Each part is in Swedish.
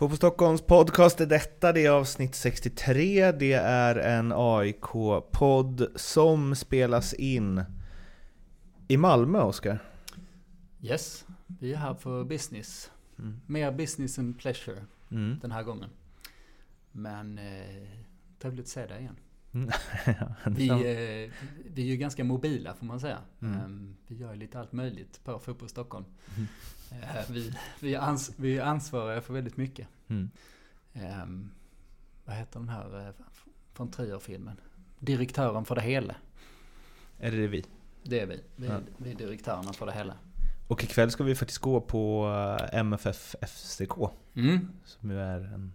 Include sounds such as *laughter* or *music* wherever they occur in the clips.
Fotboll Stockholms podcast är detta, det är avsnitt 63. Det är en AIK-podd som spelas in i Malmö, Oskar. Yes, vi är här för business. Mm. Mer business än pleasure mm. den här gången. Men eh, trevligt att se dig igen. *laughs* vi, eh, vi är ju ganska mobila får man säga. Mm. Um, vi gör lite allt möjligt på Fotboll Stockholm. Mm. Uh, vi, vi, är ans vi är ansvariga för väldigt mycket. Mm. Um, vad heter den här uh, från Trier-filmen? Direktören för det hela. Är det vi? Det är vi. Vi är, ja. vi är direktörerna för det hela. Och ikväll ska vi faktiskt gå på eh, MFF FCK. Mm. Som ju är en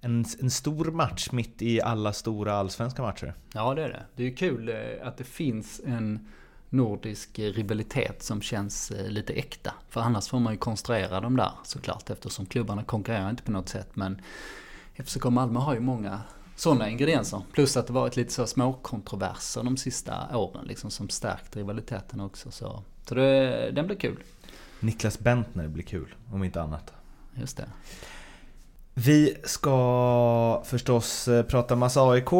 en, en stor match mitt i alla stora allsvenska matcher. Ja det är det. Det är kul eh, att det finns en nordisk rivalitet som känns eh, lite äkta. För annars får man ju konstruera dem där såklart eftersom klubbarna konkurrerar inte på något sätt. Men FCK Malmö har ju många sådana ingredienser. Plus att det varit lite så små kontroverser de sista åren liksom som stärkt rivaliteten också. Så, så det, den blir kul. Niklas Bentner blir kul, om inte annat. Just det. Vi ska förstås eh, prata massa AIK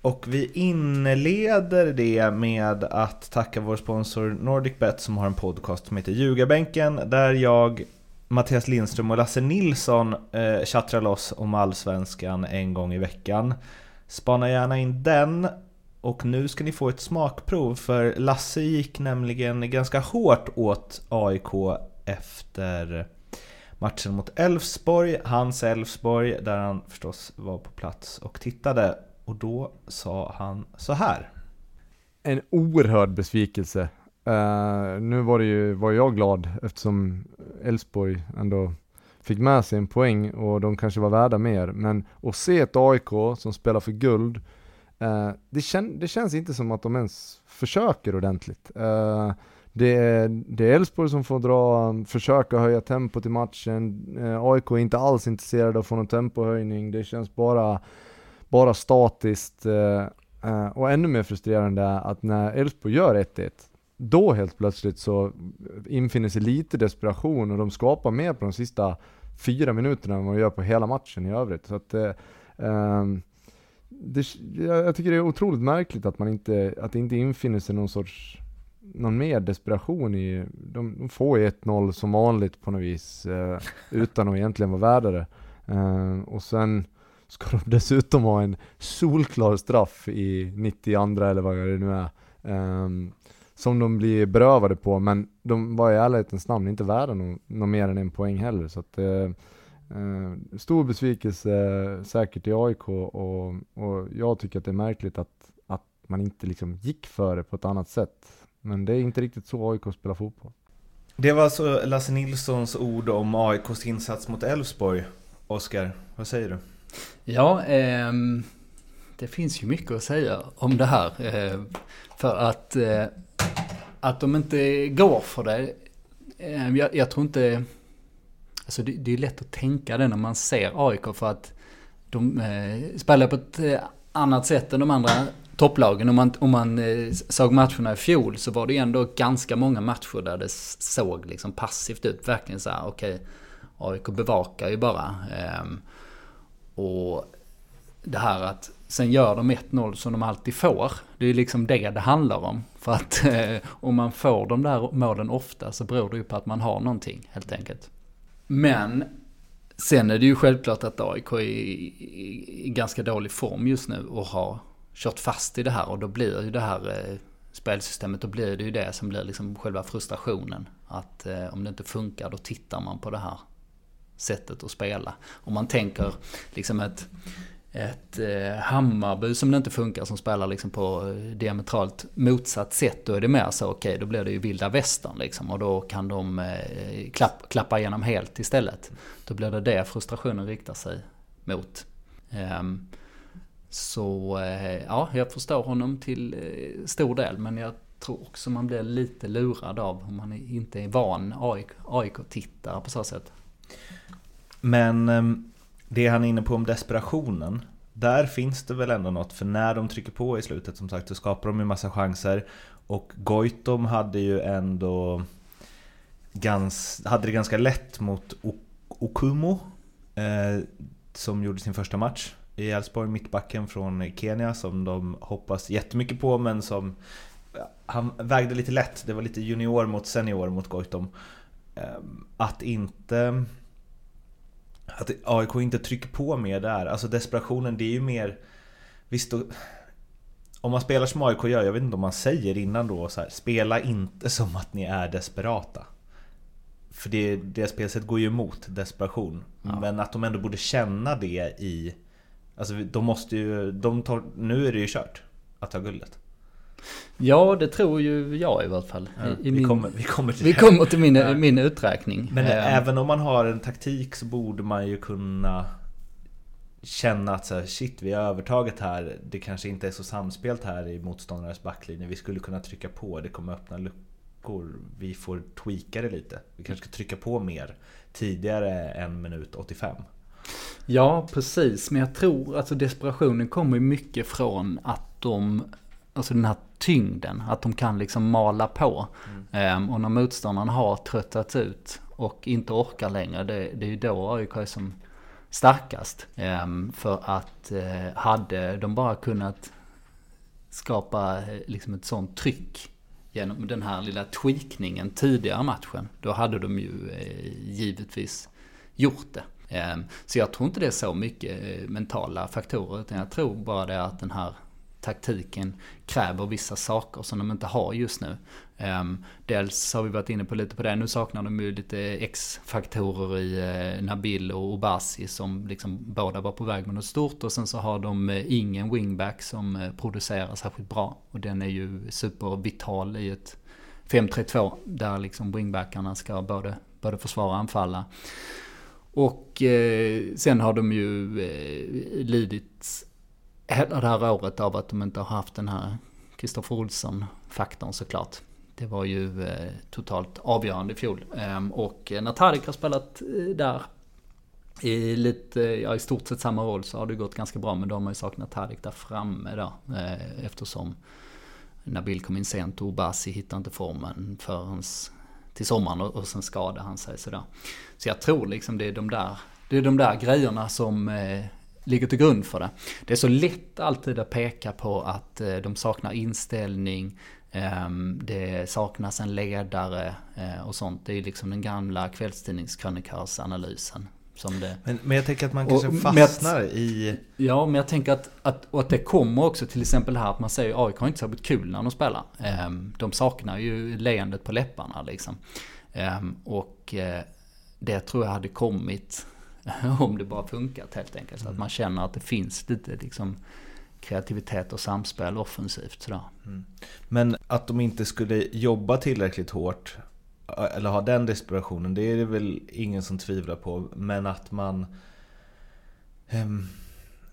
och vi inleder det med att tacka vår sponsor NordicBet som har en podcast som heter Ljugarbänken där jag, Mattias Lindström och Lasse Nilsson eh, tjattrar loss om Allsvenskan en gång i veckan. Spana gärna in den och nu ska ni få ett smakprov för Lasse gick nämligen ganska hårt åt AIK efter matchen mot Elfsborg, hans Elfsborg, där han förstås var på plats och tittade. Och då sa han så här. En oerhörd besvikelse. Uh, nu var, det ju, var jag glad eftersom Elfsborg ändå fick med sig en poäng och de kanske var värda mer. Men att se ett AIK som spelar för guld, uh, det, kän, det, känns inte som att de ens försöker ordentligt. Uh, det är, det är Elfsborg som får dra, försöka höja tempot eh, i matchen. AIK är inte alls intresserade av att få någon tempohöjning. Det känns bara, bara statiskt. Eh, eh, och ännu mer frustrerande är att när Elfsborg gör 1-1, då helt plötsligt så infinner sig lite desperation och de skapar mer på de sista fyra minuterna än vad de gör på hela matchen i övrigt. Så att, ehm, det, jag tycker det är otroligt märkligt att man inte, att det inte infinner sig någon sorts någon mer desperation i, de, de får ju 1-0 som vanligt på något vis, eh, utan att egentligen vara värda det. Eh, och sen ska de dessutom ha en solklar straff i 92 eller vad det nu är. Eh, som de blir berövade på, men de var i ärlighetens namn inte värda någon, någon mer än en poäng heller. Så att, eh, eh, stor besvikelse säkert i AIK och, och jag tycker att det är märkligt att, att man inte liksom gick för det på ett annat sätt. Men det är inte riktigt så AIK spelar fotboll. Det var alltså Lasse Nilssons ord om AIKs insats mot Elfsborg. Oskar, vad säger du? Ja, eh, det finns ju mycket att säga om det här. Eh, för att, eh, att de inte går för det. Ehm, jag, jag, tror inte... Alltså det, det, är lätt att tänka det när man ser AIK för att de eh, spelar på ett eh, annat sätt än de andra topplagen. Om man, om man eh, såg matcherna i fjol så var det ändå ganska många matcher där det såg liksom passivt ut. Verkligen så här, okej, okay, AIK bevakar ju bara. Ehm, och det här att sen gör de 1-0 som de alltid får. Det är liksom det det handlar om. För att *laughs* eh, om man får de där målen ofta så beror det ju på att man har någonting helt enkelt. Men sen är det ju självklart att AIK är i, i, i ganska dålig form just nu och har kört fast i det här och då blir ju det här eh, spelsystemet, då blir det ju det som blir liksom själva frustrationen. Att eh, om det inte funkar då tittar man på det här sättet att spela. Om man tänker liksom ett, ett eh, Hammarby som det inte funkar som spelar liksom på eh, diametralt motsatt sätt. Då är det mer så, okej okay, då blir det ju vilda västern liksom. Och då kan de eh, klapp, klappa igenom helt istället. Då blir det det frustrationen riktar sig mot. Um, så eh, ja, jag förstår honom till eh, stor del. Men jag tror också man blir lite lurad av om man inte är van AIK-tittare på så sätt. Men ehm, det han är inne på om desperationen. Där finns det väl ändå något, för när de trycker på i slutet som sagt så skapar de ju massa chanser. Och Goitom hade ju ändå gans, hade det ganska lätt mot Okumo eh, som gjorde sin första match i Elfsborg, mittbacken från Kenya som de hoppas jättemycket på men som han vägde lite lätt. Det var lite junior mot senior mot Goitom. Ehm, att inte... Att AIK inte trycker på mer där. Alltså desperationen, det är ju mer... Visst, då, om man spelar som AIK gör, jag vet inte om man säger innan då så här, Spela inte som att ni är desperata. För det, det spelsättet går ju emot desperation. Ja. Men att de ändå borde känna det i... Alltså de måste ju... De tar, nu är det ju kört att ta guldet. Ja, det tror ju jag i vart fall. Ja, I, vi, kommer, vi, kommer till, vi kommer till min, ja. min uträkning. Men äh, även om man har en taktik så borde man ju kunna känna att så här, shit, vi har övertaget här. Det kanske inte är så samspelt här i motståndarens backlinje. Vi skulle kunna trycka på, det kommer öppna luckor. Vi får tweaka det lite. Vi kanske ska trycka på mer tidigare än minut 85. Ja, precis. Men jag tror, alltså desperationen kommer mycket från att de Alltså den här tyngden, att de kan liksom mala på. Mm. Um, och när motståndaren har tröttats ut och inte orkar längre, det, det är ju då AIK är som starkast. Um, för att uh, hade de bara kunnat skapa uh, liksom ett sånt tryck genom den här lilla tweakningen tidigare matchen, då hade de ju uh, givetvis gjort det. Ehm, så jag tror inte det är så mycket eh, mentala faktorer, utan jag tror bara det att den här taktiken kräver vissa saker som de inte har just nu. Ehm, dels har vi varit inne på lite på det, nu saknar de ju lite X-faktorer i eh, Nabil och Obasi som liksom båda var på väg med något stort och sen så har de eh, ingen wingback som producerar särskilt bra. Och den är ju supervital i ett 5-3-2 där liksom wingbackarna ska både, både försvara och anfalla. Och eh, sen har de ju eh, lidit hela det här året av att de inte har haft den här Kristoffer Olsson-faktorn såklart. Det var ju eh, totalt avgörande i fjol. Ehm, och eh, när Tarek har spelat eh, där i lite, eh, ja i stort sett samma roll så har det gått ganska bra. Men då har man ju saknat Tarek där framme då. Eh, eftersom Nabil kom in sent och Obasi hittade inte formen förrän till sommaren och, och sen skadade han sig sådär. Så jag tror liksom det är de där, det är de där grejerna som eh, ligger till grund för det. Det är så lätt alltid att peka på att eh, de saknar inställning, eh, det saknas en ledare eh, och sånt. Det är liksom den gamla kvällstidningskrönikörsanalysen. Som det... men, men jag tänker att man kanske och, fastnar att, i... Ja, men jag tänker att, att, och att det kommer också till exempel här att man säger att AIK har inte särskilt kul när de spelar. Ehm, de saknar ju leendet på läpparna liksom. Ehm, och eh, det tror jag hade kommit *laughs* om det bara funkat helt enkelt. Så att man känner att det finns lite liksom kreativitet och samspel offensivt sådär. Mm. Men att de inte skulle jobba tillräckligt hårt eller ha den desperationen, det är det väl ingen som tvivlar på. Men att man... Um,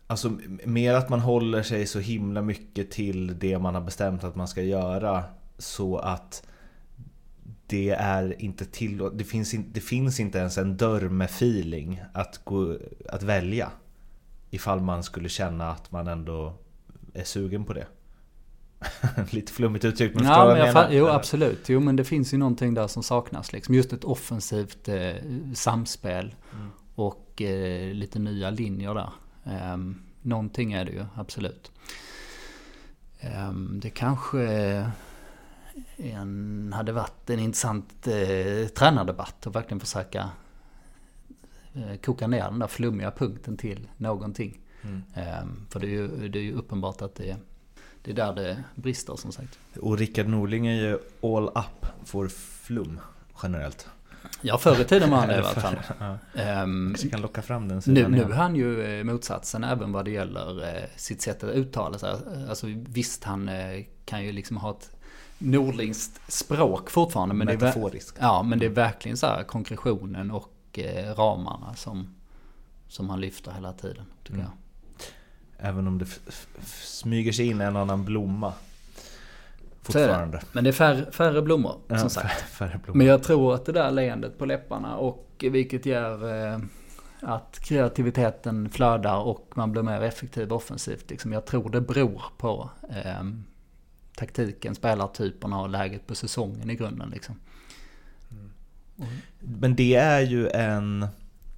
alltså mer att man håller sig så himla mycket till det man har bestämt att man ska göra. Så att det är inte till, det finns, det finns inte ens en dörr med feeling att, gå, att välja. Ifall man skulle känna att man ändå är sugen på det. *laughs* Lite flummigt uttryckt men ja, men jag menar. Jo absolut, jo men det finns ju någonting där som saknas. Liksom. Just ett offensivt eh, samspel mm. och eh, lite nya linjer där. Eh, någonting är det ju, absolut. Ehm, det kanske en, hade varit en intressant eh, tränardebatt och verkligen försöka eh, koka ner den där flummiga punkten till någonting. Mm. Eh, för det är, ju, det är ju uppenbart att det, det är där det brister som sagt. Och Rickard Norling är ju all up for flum generellt. Ja, förr i tiden var han det i *laughs* alla fall. um, kan locka fram den sidan Nu, nu är han ju eh, motsatsen även vad det gäller eh, sitt sätt att uttala sig. Alltså visst, han eh, kan ju liksom ha ett nordlingskt språk fortfarande. Men Metaforiskt. Det är, ja, men det är verkligen så här konkretionen och ramarna som, som han lyfter hela tiden, tycker mm. jag. Även om det smyger sig in en annan blomma. Fortfarande. Det. Men det är färre, färre blommor, ja, som *laughs* sagt. Färre blommor. Men jag tror att det där leendet på läpparna och vilket gör eh, att kreativiteten flödar och man blir mer effektiv offensivt. Liksom, jag tror det beror på eh, taktiken, spelartyperna och läget på säsongen i grunden. Liksom. Mm. Men det är ju en...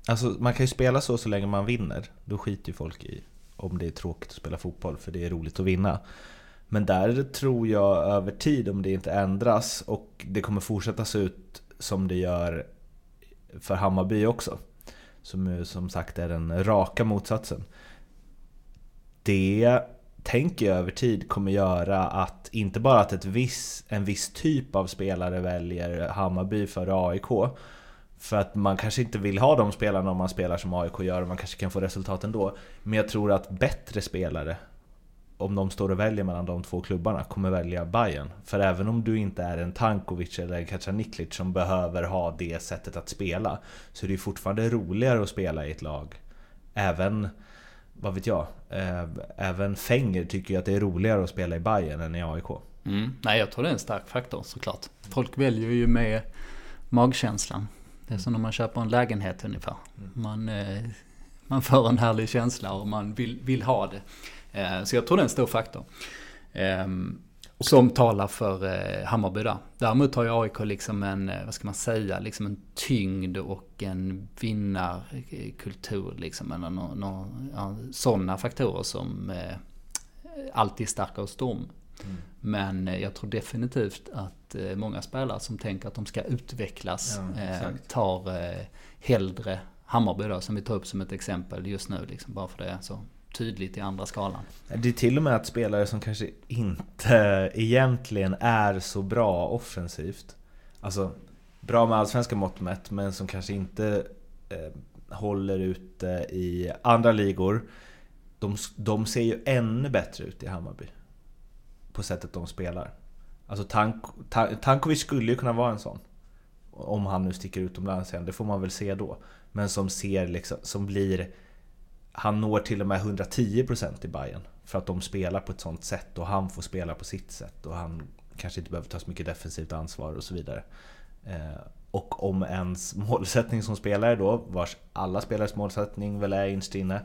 Alltså man kan ju spela så så länge man vinner. Då skiter ju folk i om det är tråkigt att spela fotboll för det är roligt att vinna. Men där tror jag över tid, om det inte ändras och det kommer fortsätta se ut som det gör för Hammarby också. Som som sagt är den raka motsatsen. Det tänker jag över tid kommer göra att inte bara att ett viss, en viss typ av spelare väljer Hammarby före AIK för att man kanske inte vill ha de spelarna om man spelar som AIK gör och man kanske kan få resultat ändå. Men jag tror att bättre spelare, om de står och väljer mellan de två klubbarna, kommer välja Bayern. För även om du inte är en Tankovic eller en Kacaniklic som behöver ha det sättet att spela, så är det ju fortfarande roligare att spela i ett lag. Även, vad vet jag, eh, även Fenger tycker ju att det är roligare att spela i Bayern än i AIK. Mm. Nej, jag tror det är en stark faktor såklart. Folk väljer ju med magkänslan. Det är som när man köper en lägenhet ungefär. Mm. Man, eh, man får en härlig känsla och man vill, vill ha det. Eh, så jag tror det är en stor faktor. Ehm, som talar för eh, Hammarby där. Däremot har ju AIK liksom en, vad ska man säga, liksom en tyngd och en vinnarkultur liksom. Eller no, no, ja, sådana faktorer som alltid är starka hos dem. Mm. Men jag tror definitivt att eh, många spelare som tänker att de ska utvecklas ja, eh, tar eh, hellre Hammarby då, som vi tar upp som ett exempel just nu. Liksom, bara för det är så tydligt i andra skalan. Det är till och med att spelare som kanske inte egentligen är så bra offensivt. Alltså bra med allsvenska mått mätt, men som kanske inte eh, håller ute i andra ligor. De, de ser ju ännu bättre ut i Hammarby på sättet de spelar. Alltså Tank, Tankovic skulle ju kunna vara en sån. Om han nu sticker utomlands igen, det får man väl se då. Men som ser liksom, som blir... Han når till och med 110% i Bayern För att de spelar på ett sånt sätt och han får spela på sitt sätt. Och han kanske inte behöver ta så mycket defensivt ansvar och så vidare. Eh, och om ens målsättning som spelare då, vars alla spelares målsättning väl är innerst inne,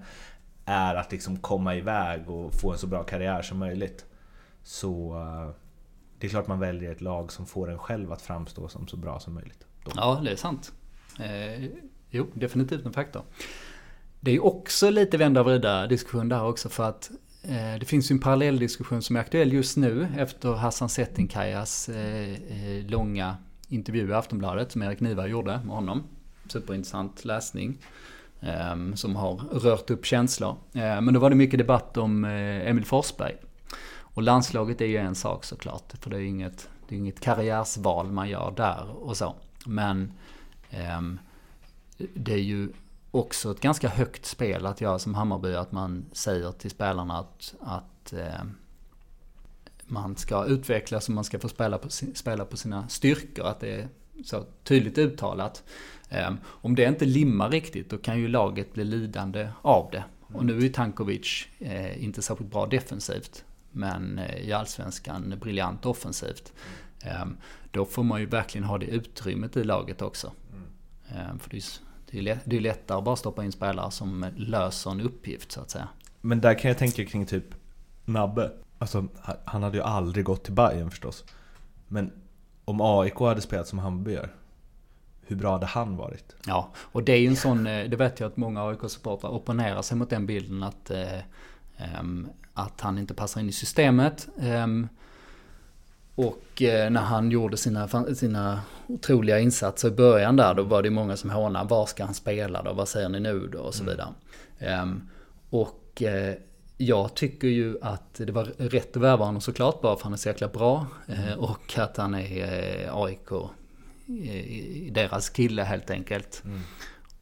är att liksom komma iväg och få en så bra karriär som möjligt. Så eh, det är klart man väljer ett lag som får en själv att framstå som så bra som möjligt. Då. Ja, det är sant. Eh, jo, definitivt en faktor. Det är också lite vända och vrida diskussion där också för att eh, det finns ju en parallell diskussion som är aktuell just nu efter Hassan Settinkajas eh, eh, långa intervju i Aftonbladet som Erik Niva gjorde med honom. Superintressant läsning. Eh, som har rört upp känslor. Eh, men då var det mycket debatt om Emil Forsberg. Och landslaget är ju en sak såklart, för det är inget, det är inget karriärsval man gör där och så. Men eh, det är ju också ett ganska högt spel att göra som Hammarby, att man säger till spelarna att, att eh, man ska utvecklas och man ska få spela på, spela på sina styrkor. Att det är så tydligt uttalat. Eh, om det inte limmar riktigt, då kan ju laget bli lidande av det. Och nu är Tankovic eh, inte särskilt bra defensivt. Men eh, i allsvenskan briljant offensivt. Mm. Då får man ju verkligen ha det utrymmet i laget också. Mm. För det är, det är lättare att bara stoppa in spelare som löser en uppgift så att säga. Men där kan jag tänka kring typ Nabbe. Alltså, han hade ju aldrig gått till Bayern förstås. Men om AIK hade spelat som Hammarby gör, hur bra hade han varit? Ja, och det är ju en sån, eh, det vet jag att många AIK-supportrar opponerar sig mot den bilden att eh, Ehm, att han inte passar in i systemet. Ehm, och eh, när han gjorde sina, sina otroliga insatser i början där, då var det många som hånade. Var ska han spela då? Vad säger ni nu då? Och så mm. vidare. Mm. Och eh, jag tycker ju att det var rätt att värva honom såklart, bara för att han är så jäkla bra. Mm. Och att han är AIK, deras kille helt enkelt. Mm.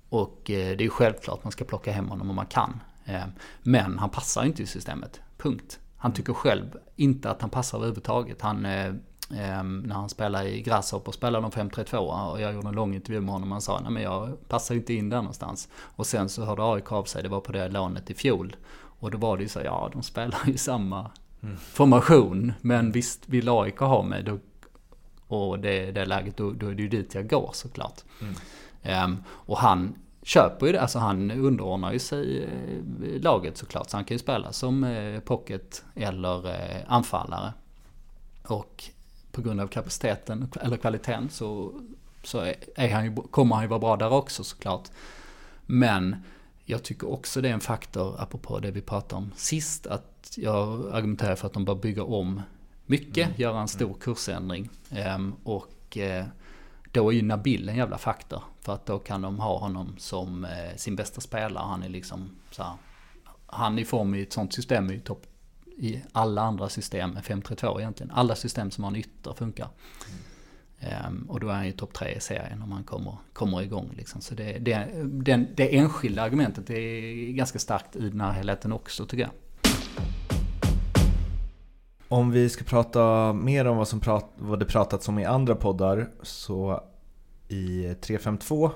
Och det är ju självklart man ska plocka hem honom om man kan. Eh, men han passar inte i systemet. Punkt. Han tycker själv inte att han passar överhuvudtaget. Han, eh, eh, när han spelade i Grasshopper spelade de 5-3-2 och jag gjorde en lång intervju med honom och han sa nej men jag passar inte in där någonstans. Och sen så hörde AIK av sig, det var på det lånet i fjol. Och då var det ju så, ja de spelar ju samma mm. formation. Men visst vill AIK ha mig då, och det, det läget, då, då är det ju dit jag går såklart. Mm. Um, och han köper ju det. Alltså han underordnar ju sig eh, laget såklart. Så han kan ju spela som eh, pocket eller eh, anfallare. Och på grund av kapaciteten eller kvaliteten så, så är han ju, kommer han ju vara bra där också såklart. Men jag tycker också det är en faktor, apropå det vi pratade om sist, att jag argumenterar för att de bör bygga om mycket, mm. göra en stor kursändring. Um, och då är ju Nabil en jävla faktor. För att då kan de ha honom som eh, sin bästa spelare. Han är liksom så här, Han i form i ett sånt system är ju topp i alla andra system än 532 egentligen. Alla system som har en ytter funkar. Mm. Um, och då är han ju topp 3 i serien om han kommer, kommer igång. Liksom. Så det, det, den, det enskilda argumentet är ganska starkt i den här helheten också tycker jag. Om vi ska prata mer om vad, som prat, vad det pratats om i andra poddar så i 352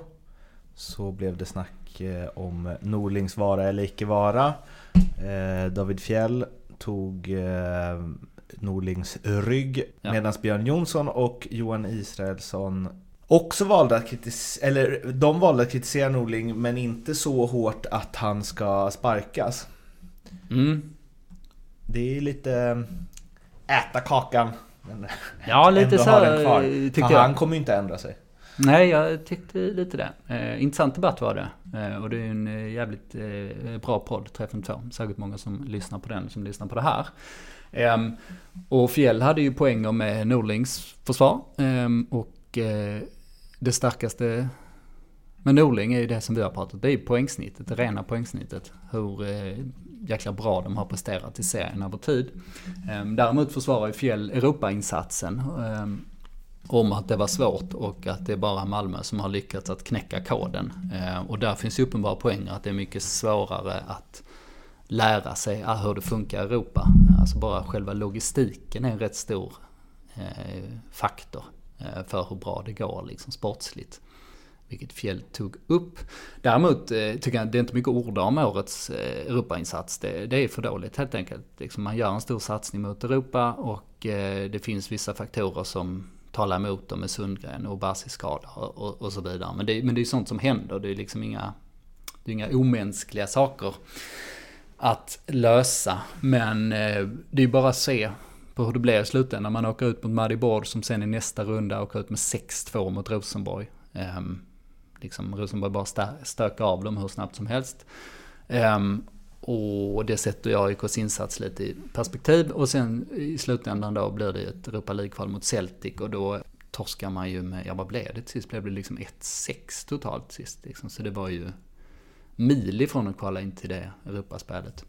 så blev det snack eh, om Norlings vara eller icke vara. Eh, David Fjell tog eh, Norlings rygg. Ja. Medan Björn Jonsson och Johan Israelsson också valde att kritisera, eller de valde att kritisera Norling men inte så hårt att han ska sparkas. Mm. Det är lite äta kakan. Men ja, lite så kvar. tycker jag. Han kommer ju inte ändra sig. Nej, jag tyckte lite det. Eh, intressant debatt var det. Eh, och det är en eh, jävligt eh, bra podd, Träffen 2. Säkert många som lyssnar på den, som lyssnar på det här. Um, och Fjäll hade ju poänger med Norlings försvar. Um, och uh, det starkaste men Norling är ju det som vi har pratat om. Det är ju poängsnittet, det rena poängsnittet. Hur eh, jäkla bra de har presterat i serien över tid. Ehm, däremot försvarar ju Fjäll Europainsatsen. Ehm, om att det var svårt och att det är bara Malmö som har lyckats att knäcka koden. Ehm, och där finns ju uppenbara poänger att det är mycket svårare att lära sig ah, hur det funkar i Europa. Alltså bara själva logistiken är en rätt stor eh, faktor eh, för hur bra det går liksom sportsligt. Vilket Fjäll tog upp. Däremot eh, tycker jag det är inte mycket ord om årets eh, Europainsats. Det, det är för dåligt helt enkelt. Liksom man gör en stor satsning mot Europa och eh, det finns vissa faktorer som talar emot dem med Sundgren och Basis skada och, och, och, så vidare. Men det, men det är sånt som händer. Det är liksom inga, det är inga omänskliga saker att lösa. Men det är bara att se på hur det blir i slutändan. Man åker ut mot Maribor som sen i nästa runda åker ut med 6-2 mot Rosenborg. Um, liksom Rosenborg bara stö stökar av dem hur snabbt som helst. Um, och det sätter jag AIKs insats lite i perspektiv. Och sen i slutändan då blir det ett Europa League-kval mot Celtic och då torskar man ju med, ja vad blev det sist? Blev det liksom 1-6 totalt sist liksom. Så det var ju mil ifrån att kvala in till det Europaspelet.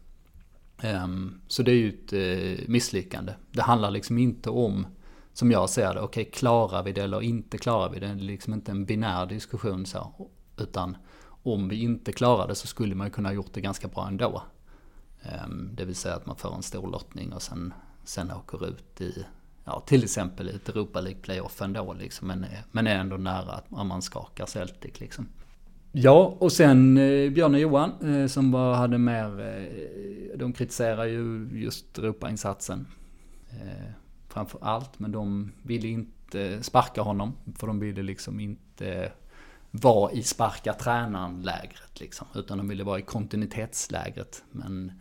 Um, så det är ju ett uh, misslyckande. Det handlar liksom inte om, som jag ser det, okej okay, klarar vi det eller inte klarar vi det? Det är liksom inte en binär diskussion så. Utan om vi inte klarar det så skulle man kunna ha gjort det ganska bra ändå. Ehm, det vill säga att man får en stor lottning och sen, sen åker ut i, ja till exempel i ett Europa League playoff ändå liksom. Men, men är ändå nära att man skakar Celtic liksom. Ja, och sen eh, Björn och Johan eh, som bara hade mer, eh, de kritiserar ju just Europainsatsen. Eh, framför allt, men de ville inte sparka honom. För de ville liksom inte vara i sparka tränaren-lägret liksom. Utan de ville vara i kontinuitetslägret. Men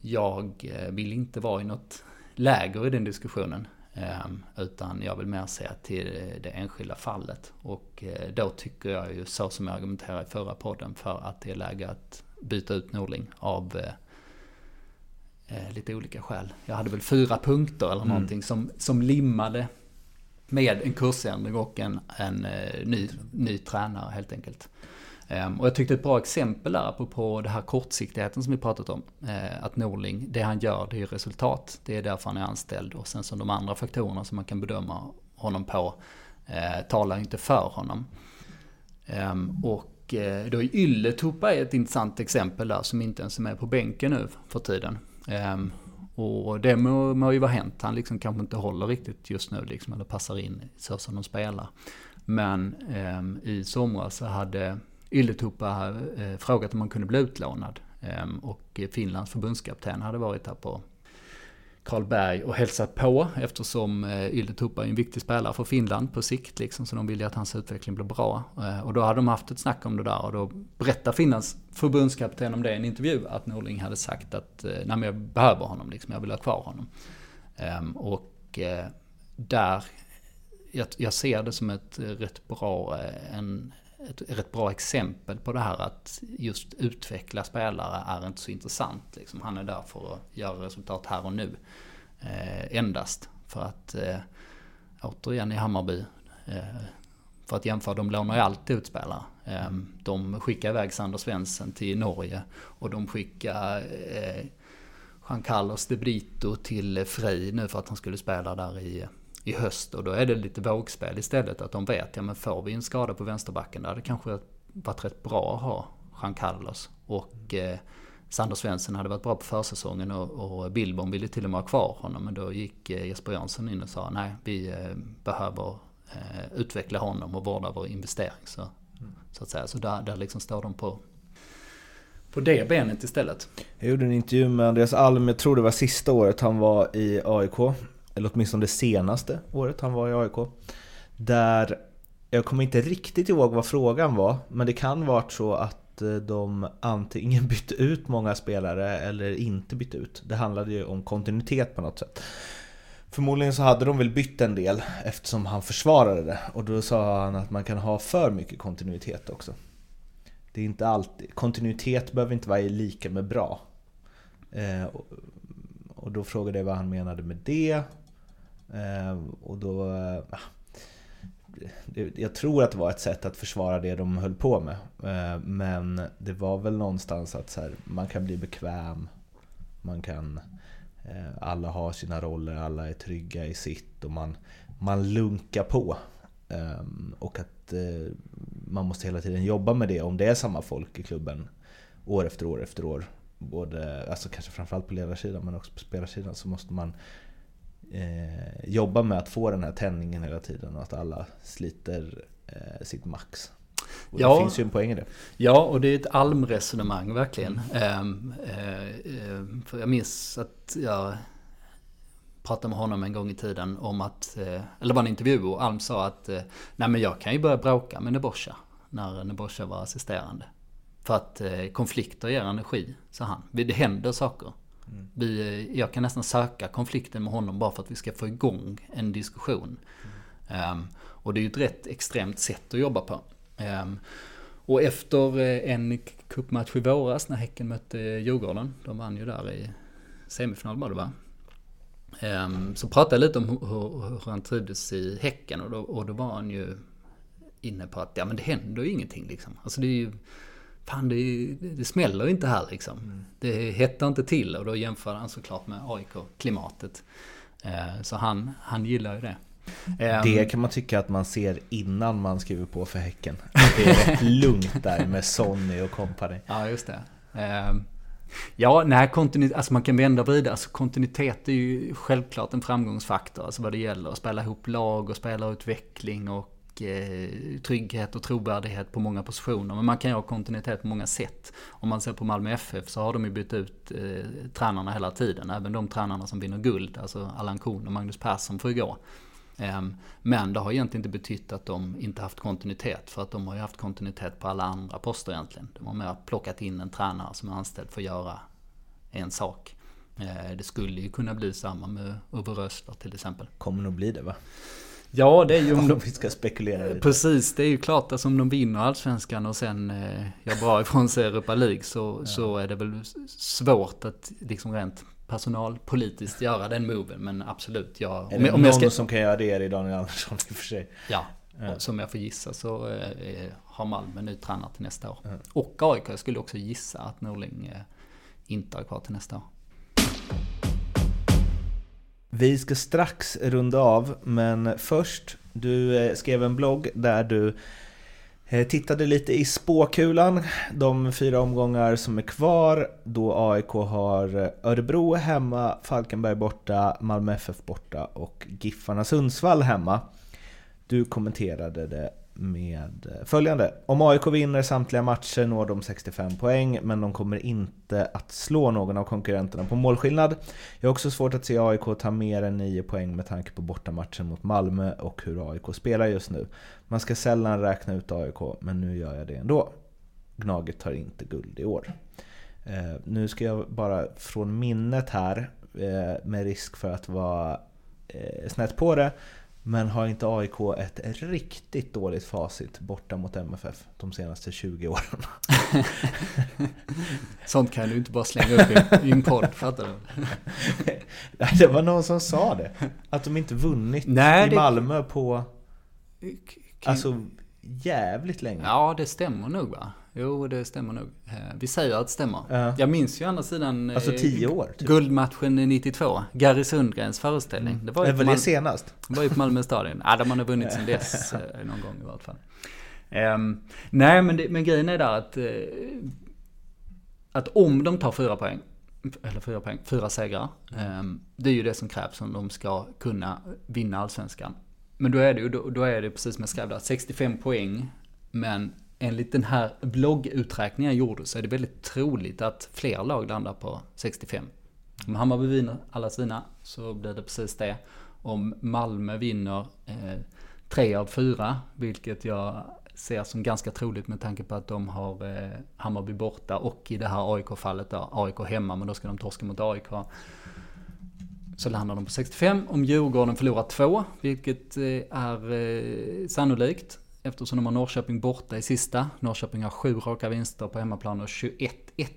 jag eh, vill inte vara i något läger i den diskussionen. Ehm, utan jag vill mer se till det enskilda fallet. Och eh, då tycker jag ju så som jag argumenterade i förra podden för att det är läge att byta ut Norling av eh, lite olika skäl. Jag hade väl fyra punkter eller mm. någonting som, som limmade med en kursändring och en, en ny, ny tränare helt enkelt. Ehm, och jag tyckte ett bra exempel där, apropå det här kortsiktigheten som vi pratat om. Eh, att Norling, det han gör, det är resultat. Det är därför han är anställd. Och sen så de andra faktorerna som man kan bedöma honom på eh, talar inte för honom. Ehm, och eh, då är Ylletupa ett intressant exempel där som inte ens är med på bänken nu för tiden. Ehm, och det må, må ju vara hänt. Han liksom kanske inte håller riktigt just nu liksom, eller passar in så som de spelar. Men eh, i somras så hade Ylätupa eh, frågat om han kunde bli utlånad. Eh, och Finlands förbundskapten hade varit här på Karlberg och hälsat på eftersom eh, är en viktig spelare för Finland på sikt. Liksom, så de ville att hans utveckling blev bra. Eh, och då hade de haft ett snack om det där och då berättade Finlands förbundskapten om det i en intervju. Att Norling hade sagt att eh, nej men jag behöver honom, liksom, jag vill ha kvar honom. Ehm, och eh, där, jag, jag ser det som ett rätt bra, en, ett rätt bra exempel på det här att just utveckla spelare är inte så intressant. Liksom. Han är där för att göra resultat här och nu. Eh, endast. För att eh, återigen i Hammarby, eh, för att jämföra, de lånar ju alltid ut spelare. Eh, de skickar iväg Sander Svensson till Norge och de skickar eh, Jean Carlos de Brito till Frej nu för att han skulle spela där i i höst och då är det lite vågspel istället. Att de vet, ja men får vi en skada på vänsterbacken där, det kanske varit rätt bra att ha Jean Carlos. Och eh, Sander Svensson hade varit bra på försäsongen och, och Billborn ville till och med ha kvar honom. Men då gick eh, Jesper Jansson in och sa nej, vi eh, behöver eh, utveckla honom och vårda vår investering. Så, mm. så att säga, så där, där liksom står de på på det benet istället. Jag gjorde en intervju med Andreas Alm, jag tror det var sista året han var i AIK eller åtminstone det senaste året han var i AIK. Där, jag kommer inte riktigt ihåg vad frågan var, men det kan varit så att eh, de antingen *laughs* bytte ut många spelare eller inte bytte ut. Det handlade ju om kontinuitet på något sätt. Förmodligen så hade de väl bytt en del eftersom han försvarade det och då sa han att man kan ha för mycket kontinuitet också. Det är inte alltid, kontinuitet behöver inte vara lika med bra. Eh, och då frågade jag vad han menade med det Eh, och då... Eh, jag tror att det var ett sätt att försvara det de höll på med. Eh, men det var väl någonstans att så här, man kan bli bekväm. Man kan... Eh, alla har sina roller, alla är trygga i sitt och man, man lunkar på. Och att man måste hela tiden jobba med det om det är samma folk i klubben år efter år efter år. Både, alltså kanske framförallt på ledarsidan men också på spelarsidan så måste man eh, jobba med att få den här tändningen hela tiden och att alla sliter eh, sitt max. Och ja, det finns ju en poäng i det. Ja, och det är ett almresonemang verkligen. Mm. Eh, eh, för jag minns att jag pratade med honom en gång i tiden om att, eh, eller var en intervju och Alm sa att eh, nej men jag kan ju börja bråka med Nebosha när Nebosha var assisterande. För att konflikter ger energi, sa han. Det händer saker. Mm. Vi, jag kan nästan söka konflikten med honom bara för att vi ska få igång en diskussion. Mm. Um, och det är ju ett rätt extremt sätt att jobba på. Um, och efter eh, en cupmatch i våras när Häcken mötte Djurgården, de vann ju där i semifinal var det va? Um, så pratade jag lite om hur, hur, hur han trivdes i Häcken och då, och då var han ju inne på att ja men det händer ju ingenting liksom. Alltså det är ju fan det, det smäller inte här liksom. Mm. Det hettar inte till och då jämför han såklart med AIK-klimatet. Eh, så han, han gillar ju det. Det ehm, kan man tycka att man ser innan man skriver på för Häcken. Det är rätt *laughs* lugnt där med Sonny och company. Ja, just det. Ehm, ja, nej, kontinuitet, alltså man kan vända och vrida. Alltså kontinuitet är ju självklart en framgångsfaktor. Alltså vad det gäller att spela ihop lag och spelarutveckling och Eh, trygghet och trovärdighet på många positioner. Men man kan ju ha kontinuitet på många sätt. Om man ser på Malmö FF så har de ju bytt ut eh, tränarna hela tiden. Även de tränarna som vinner guld, alltså Allan Kuhn och Magnus Persson får ju gå. Ehm, men det har egentligen inte betytt att de inte haft kontinuitet. För att de har ju haft kontinuitet på alla andra poster egentligen. De har mer plockat in en tränare som är anställd för att göra en sak. Eh, det skulle ju kunna bli samma med Ove till exempel. Kommer nog bli det va? Ja, det är ju om de... vi ska spekulera lite. Precis, det är ju klart att om de vinner allsvenskan och sen eh, gör bra ifrån sig Europa League så, ja. så är det väl svårt att liksom rent personalpolitiskt göra den moven. Men absolut, jag... Är det om, någon jag ska... som kan göra det är det Daniel Andersson i och för sig. Ja, ja. som jag får gissa så eh, har Malmö ny tränare till nästa år. Ja. Och AIK, jag skulle också gissa att Norling eh, inte är kvar till nästa år. Vi ska strax runda av, men först, du eh, skrev en blogg där du eh, tittade lite i spåkulan, de fyra omgångar som är kvar, då AIK har Örebro hemma, Falkenberg borta, Malmö FF borta och Giffarna Sundsvall hemma. Du kommenterade det med eh, följande. Om AIK vinner samtliga matcher når de 65 poäng, men de kommer inte att slå någon av konkurrenterna på målskillnad. Jag har också svårt att se AIK ta mer än 9 poäng med tanke på bortamatchen mot Malmö och hur AIK spelar just nu. Man ska sällan räkna ut AIK, men nu gör jag det ändå. Gnaget tar inte guld i år. Eh, nu ska jag bara från minnet här, eh, med risk för att vara eh, snett på det, men har inte AIK ett riktigt dåligt facit borta mot MFF de senaste 20 åren? *laughs* Sånt kan du inte bara slänga upp i, i en podd, fattar du? *laughs* det var någon som sa det. Att de inte vunnit Nej, i det- Malmö på alltså, jävligt länge. Ja, det stämmer nog va? Jo, det stämmer nog. Eh, Vi säger att det stämmer. Ja. Jag minns ju å andra sidan... eh, Alltså 10 år. Typ. Guldmatchen 92. Gary Sundgrens föreställning. Det var ju var det Mal- senast? Det var ju på Malmö stadion. Ja, de har nog vunnit sen dess *laughs* eh, någon gång i vart fall. Ehm, nej, men, det, men grejen är där att, att om de tar fyra poäng, eller fyra poäng, fyra segrar, ehm, det är ju det som krävs om de ska kunna vinna allsvenskan. Men då är det ju, då, då är det precis som jag skrev där, 65 poäng, men enligt den här blogguträkningen jag gjorde så är det väldigt troligt att fler lag landar på 65. Om Hammarby vinner alla sina så blir det precis det. Om Malmö vinner eh, tre av fyra, vilket jag ser som ganska troligt med tanke på att de har eh, Hammarby borta och i det här AIK-fallet då, AIK hemma, men då ska de torska mot AIK. Så landar de på 65. Om Djurgården förlorar två, vilket eh, är eh, sannolikt, eftersom de har Norrköping borta i sista. Norrköping har sju raka vinster på hemmaplan och 21-1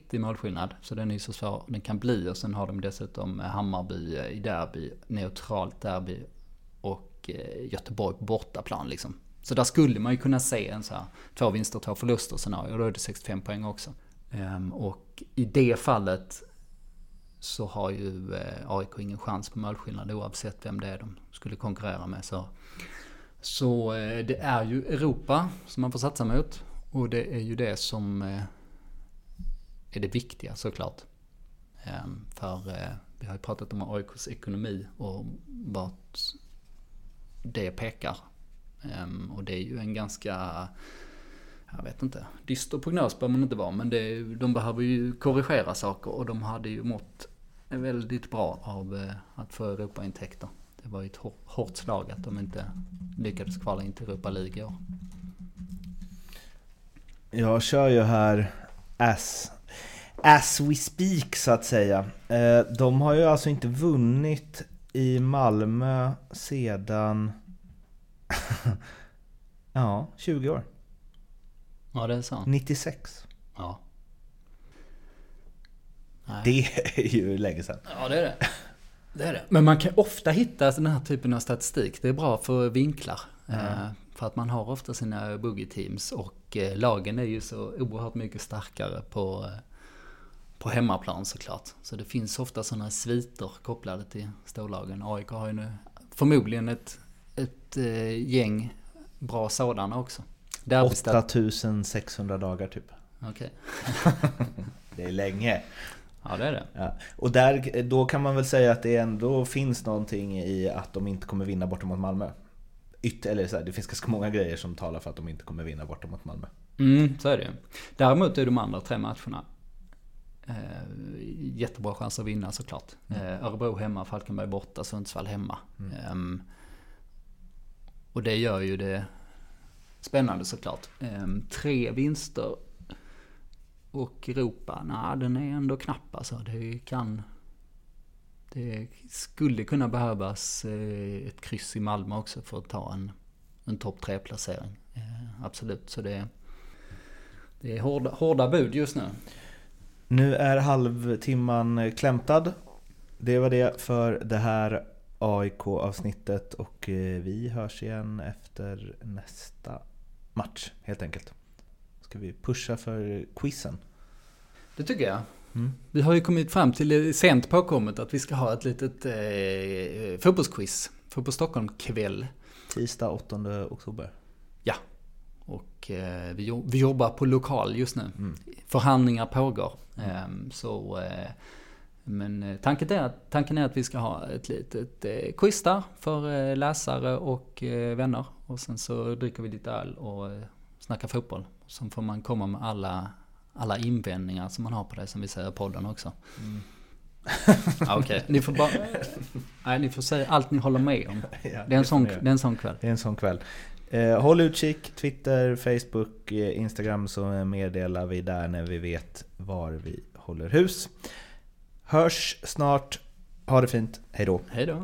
i målskillnad. Så den är ju så svår den kan bli. Och sen har de dessutom Hammarby eh, i derby, neutralt derby och eh, Göteborg på bortaplan liksom. Så där skulle man ju kunna se en så här två vinster, två förluster scenario. Då är det 65 poäng också. Ehm, och i det fallet så har ju eh, AIK ingen chans på målskillnad oavsett vem det är de skulle konkurrera med. Så, så eh, det är ju Europa som man får satsa mot. Och det är ju det som eh, är det viktiga såklart. Ehm, för eh, vi har ju pratat om AIKs ekonomi och vart det pekar. Ehm, och det är ju en ganska, jag vet inte, dyster prognos behöver man inte vara. Men det, de behöver ju korrigera saker och de hade ju mått väldigt bra av att få Europaintäkter. Det var ju ett hår- hårt slag att de inte lyckades kvala in till Europa League i år. Jag kör ju här as, as we speak så att säga. Eh, De har ju alltså inte vunnit i Malmö sedan *laughs* ja, 20 år. Ja, det är så. 96. Ja. Nej. Det är ju länge sedan. Ja, det är det. Det är det. Men man kan ofta hitta den här typen av statistik. Det är bra för vinklar. Eh, För att man har ofta sina boogie-teams och eh, lagen är ju så oerhört mycket starkare på, eh, på hemmaplan såklart. Så det finns ofta sådana sviter kopplade till storlagen. AIK har ju nu förmodligen ett, ett gäng bra sådana också. Derbystat- 8600 dagar typ. Okej. *laughs* Det är länge. Ja, det är det. Ja. Och där, då kan man väl säga att det ändå finns någonting i att de inte kommer vinna borta mot Malmö. Yt, eller så här, det finns ganska många grejer som talar för att de inte kommer vinna borta mot Malmö. Mm, så är det ju. Däremot är de andra tre matcherna eh, jättebra chans att vinna såklart. Eh, Örebro hemma, Falkenberg borta, Sundsvall hemma. Ehm, och det gör ju det spännande såklart. Ehm, tre vinster och Europa, nej den är ändå knapp alltså. Det kan... Det skulle kunna behövas eh, ett kryss i Malmö också för att ta en, en topp tre placering. Eh, absolut, så det, det är hårda, hårda bud just nu. Nu är halvtimman klämtad. Det var det för det här AIK-avsnittet och eh, vi hörs igen efter nästa match helt enkelt. Ska vi pusha för quizen? Det tycker jag. Mm. Vi har ju kommit fram till sent påkommet att vi ska ha ett litet eh, fotbollsquiz. Fotboll Stockholm kväll. Tisdag 8 oktober. Ja. Och eh, vi, vi jobbar på lokal just nu. Förhandlingar pågår. Ehm, så, eh, men eh, tanken är, att, tanken är att vi ska ha ett litet eh, quiz där för eh, läsare och eh, vänner. Och sen så dricker vi lite öl och eh, snackar fotboll. Sen får man komma med alla, alla invändningar som man har på det som vi säger i podden också. Ja, *laughs* Okej, ni får bara... Nej, ni får säga allt ni håller med om. *laughs* Ja, Det är en sån, det är en sån kväll. Det är en sån kväll. Eh, håll utkik, Twitter, Facebook, eh, Instagram så meddelar vi där när vi vet var vi håller hus. Hörs snart. Ha det fint. Hej då. Hej då.